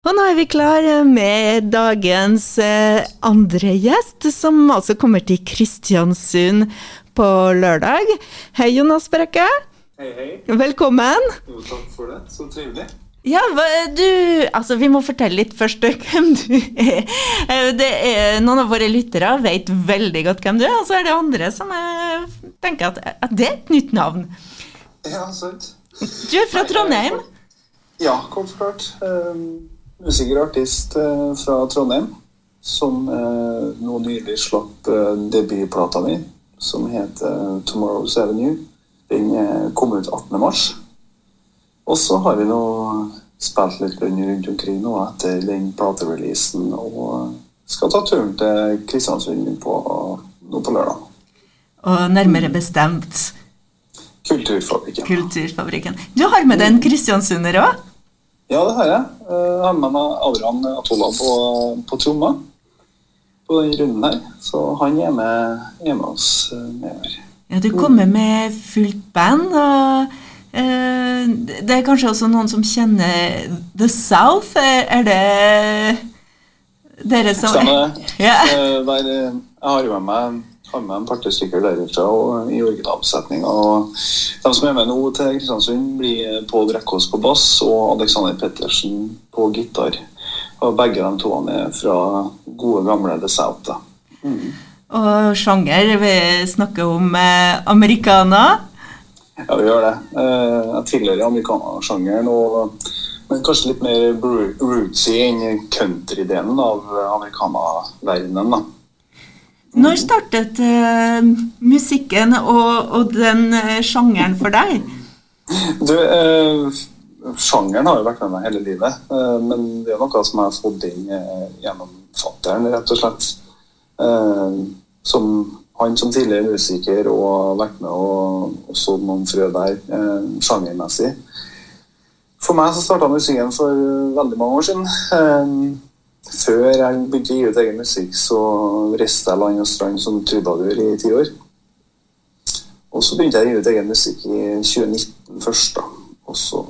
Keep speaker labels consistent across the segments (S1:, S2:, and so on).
S1: Og nå er vi klar med dagens eh, andre gjest, som altså kommer til Kristiansund på lørdag. Hei, Jonas Brekke.
S2: Hei, hei.
S1: Velkommen.
S2: Jo, takk for det. Så trivelig.
S1: Ja, du Altså, vi må fortelle litt først hvem du er. Eh, Det er noen av våre lyttere vet veldig godt hvem du er, og så er det andre som er, tenker at, at det er et nytt navn.
S2: Ja, sant.
S1: Du er fra
S2: Nei,
S1: Trondheim.
S2: Ja, kort forklart. Um, musiker og artist eh, fra Trondheim. Som eh, nå nylig slapp uh, debutplata mi, som heter Tomorrow's Avenue. Den eh, kom ut 18. mars. Og så har vi nå spilt litt rundt omkring nå etter den platereleasen, og skal ta turen til Kristiansund på, nå på lørdag.
S1: Og nærmere bestemt
S2: Kulturfabrikken.
S1: Kulturfabrikken. Du har med deg en kristiansunder òg?
S2: Ja, det har jeg. Eh, Jeg har med meg Abraham Atola på, på tromma på den runden her. Så han er med, er med oss nedover.
S1: Ja, du kommer med fullt band, og uh, det er kanskje også noen som kjenner The South. Er det dere som
S2: Stemmer det.
S1: Ja.
S2: Eh, Der, eh, jeg har jo med meg har med en par stykker derifra og i originaloppsetninga. Og de som er med nå til Kristiansund, blir Pål Rekkås på bass og Alexander Pettersen på gitar. Og begge de to er fra gode, gamle The South. da.
S1: Og sjanger, vi snakker om eh, americana.
S2: Ja, vi gjør det. Eh, Jeg tilhører amerikanersjangeren, og- men kanskje litt mer rootsy enn country-delen av amerikanerverdenen.
S1: Når startet uh, musikken og, og den uh, sjangeren for deg?
S2: Du, uh, sjangeren har jo vært med meg hele livet, men det er noe som jeg har fått inn gjennom fatteren, rett og slett. Som han som tidligere musiker og har vært med og, og sådd noen frø der, sjangermessig. For meg så starta musikken for veldig mange år siden. Før jeg begynte å gi ut egen musikk, så reiste jeg land og strand som trubadur i ti år. Og så begynte jeg å gi ut egen musikk i 2019 først. da. Og så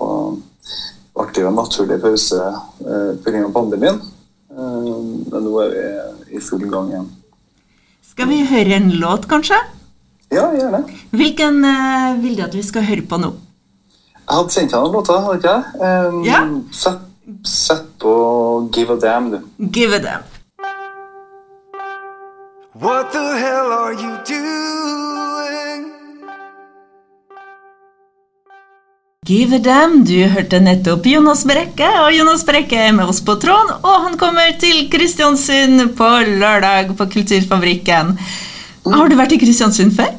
S2: ble det jo en naturlig pause eh, pga. pandemien. Eh, men nå er vi i full gang igjen.
S1: Skal vi høre en låt, kanskje?
S2: Ja, gjerne.
S1: Hvilken eh, vil du at vi skal høre på nå?
S2: Jeg hadde sendt deg noen låter, hadde ikke jeg? Eh,
S1: Ja.
S2: Sett, sett på Give a Damn, du.
S1: Give a Damn.
S3: What the hell are you doing?
S1: Give a damn, Du hørte nettopp Jonas Brekke, og Jonas Brekke er med oss på tråden, og han kommer til Kristiansund på lørdag på Kulturfabrikken. Har du vært i Kristiansund før?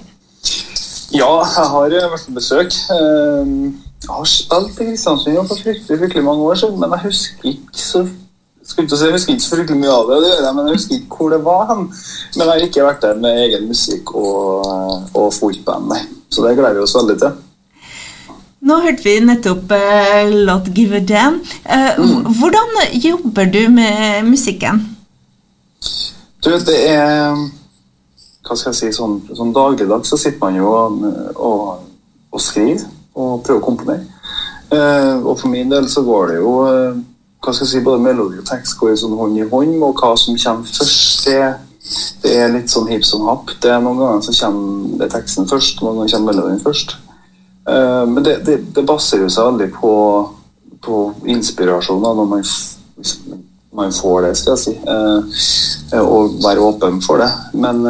S2: Ja, jeg har eh, vært på besøk. Eh, Jeg har spilt i Kristiansund for fryktelig, fryktelig mange år siden, men jeg husker ikke så skulle ikke si, jeg husker ikke så fryktelig mye av det, det gjør jeg, men jeg husker ikke hvor det var hen. Men jeg har ikke vært der med egen musikk og, og fullt band, nei. Så det gleder vi oss veldig til.
S1: Nå hørte vi nettopp uh, låt 'Give a Damn'. Uh, mm. Hvordan jobber du med musikken?
S2: Du, det er Hva skal jeg si, sånn, sånn dagligdags så sitter man jo og, og, og skriver og prøve å komponere. Eh, og for min del så går det jo eh, hva skal jeg si, Både melodi og tekst går sånn hånd i hånd, og hva som kommer først, det, det er litt sånn hipp som happ. Det er Noen ganger så kommer det teksten først, noen ganger kommer melodien først. Eh, men det, det, det baserer seg veldig på, på inspirasjon når man, man får det, skal jeg si. Og være åpen for det. Men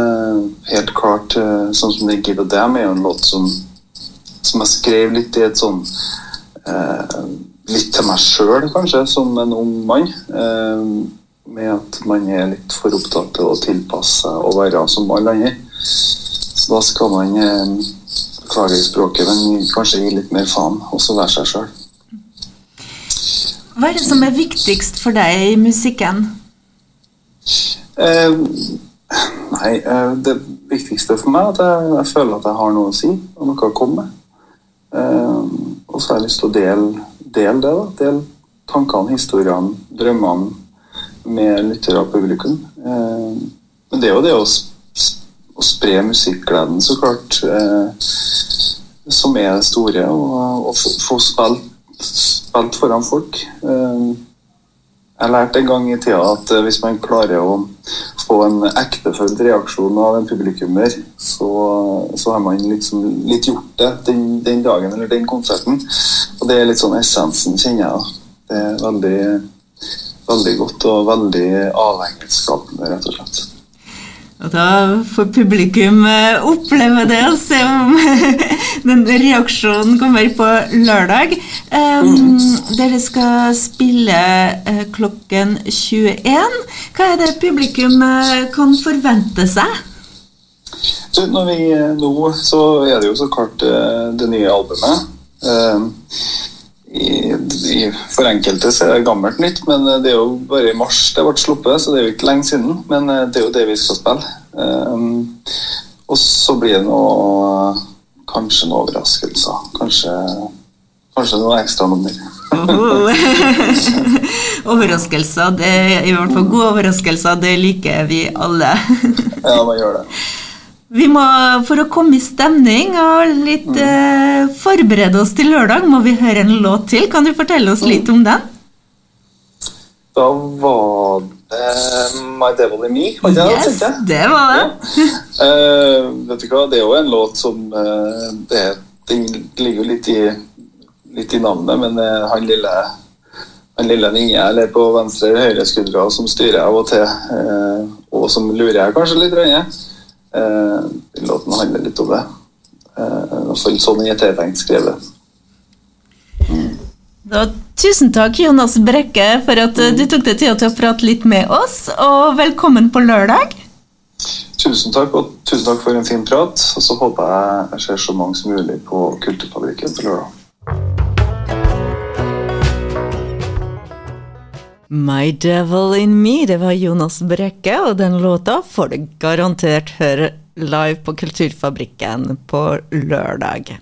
S2: helt klart, sånn som det 'Give a Damn' er jo en låt som, som jeg skrev litt i et sånn eh, Litt til meg sjøl, kanskje, som en ung mann. Eh, med at man er litt for opptatt til å tilpasse seg og være som alle andre. Så da skal man eh, i språket, men kanskje gi litt mer faen, og så være seg sjøl.
S1: Hva er det som er viktigst for deg i musikken?
S2: Eh, nei, eh, det viktigste for meg er at jeg, jeg føler at jeg har noe å si, og noe å komme med. Eh, og så har jeg lyst til å dele, dele det. da, Dele tankene, historiene, drømmene med lyttere og publikum. Eh, men det er jo det å, spre musikkgleden, så klart, eh, som er det store. Og, få spilt, spilt foran folk. Eh, Jeg lærte en gang i tida at eh, hvis man klarer å få en ektefølt reaksjon av en publikummer, så, så har man liksom litt gjort det den, den dagen eller den konserten. Og det er litt sånn essensen, kjenner jeg. Det er veldig, veldig godt og veldig avhengighetsskapende, rett og slett.
S1: Og da får publikum eh, oppleve det og se om den reaksjonen kommer på lørdag. Um, dere skal spille uh, klokken 21. Hva er det publikum uh, kan forvente seg?
S2: Så når vi, nå så er det jo så klart det nye albumet. I, i, for enkelte så er det gammelt nytt, men det er jo bare i mars det ble sluppet, så det er jo ikke lenge siden. Men det er jo det vi skal spille. Um, og så blir det noe Kanskje noen overraskelser. Kanskje, kanskje noe ekstra nummer.
S1: overraskelser, det er i hvert fall gode overraskelser. Det liker vi alle.
S2: ja, man gjør det.
S1: Vi må, For å komme i stemning og litt mm. eh, forberede oss til lørdag, må vi høre en låt til. Kan du fortelle oss litt om den?
S2: Da var det My Devil in Me. Var det
S1: yes, det, det var det.
S2: Ja. Uh, vet du hva, det er jo en låt som uh, det, det, ligger jo litt i, litt i navnet, men uh, han lille han lille ninje eller på venstre eller høyre skuldra som styrer av og til, og som lurer jeg kanskje litt. Uh, låten handler litt om det. Uh, sånn er tiltenkt skrevet.
S1: Da, tusen takk, Jonas Brekke, for at uh, du tok deg tid til å prate litt med oss. Og velkommen på lørdag.
S2: Tusen takk, og tusen takk for en fin prat. Og så håper jeg jeg ser så mange som mulig på Kulturfabrikken på lørdag.
S1: My Devil In Me, det var Jonas Brekke, og den låta får du garantert høre live på Kulturfabrikken på lørdag.